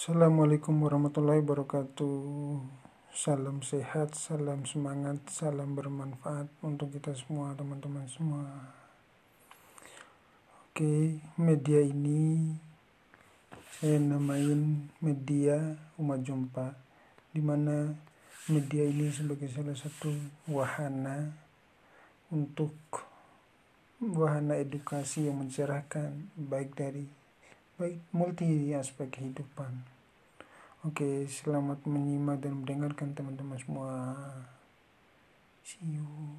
Assalamualaikum warahmatullahi wabarakatuh. Salam sehat, salam semangat, salam bermanfaat untuk kita semua, teman-teman semua. Oke, media ini saya namain media umat jumpa, di mana media ini sebagai salah satu wahana untuk wahana edukasi yang mencerahkan baik dari baik multi aspek kehidupan. Oke, selamat menyimak dan mendengarkan teman-teman semua. See you.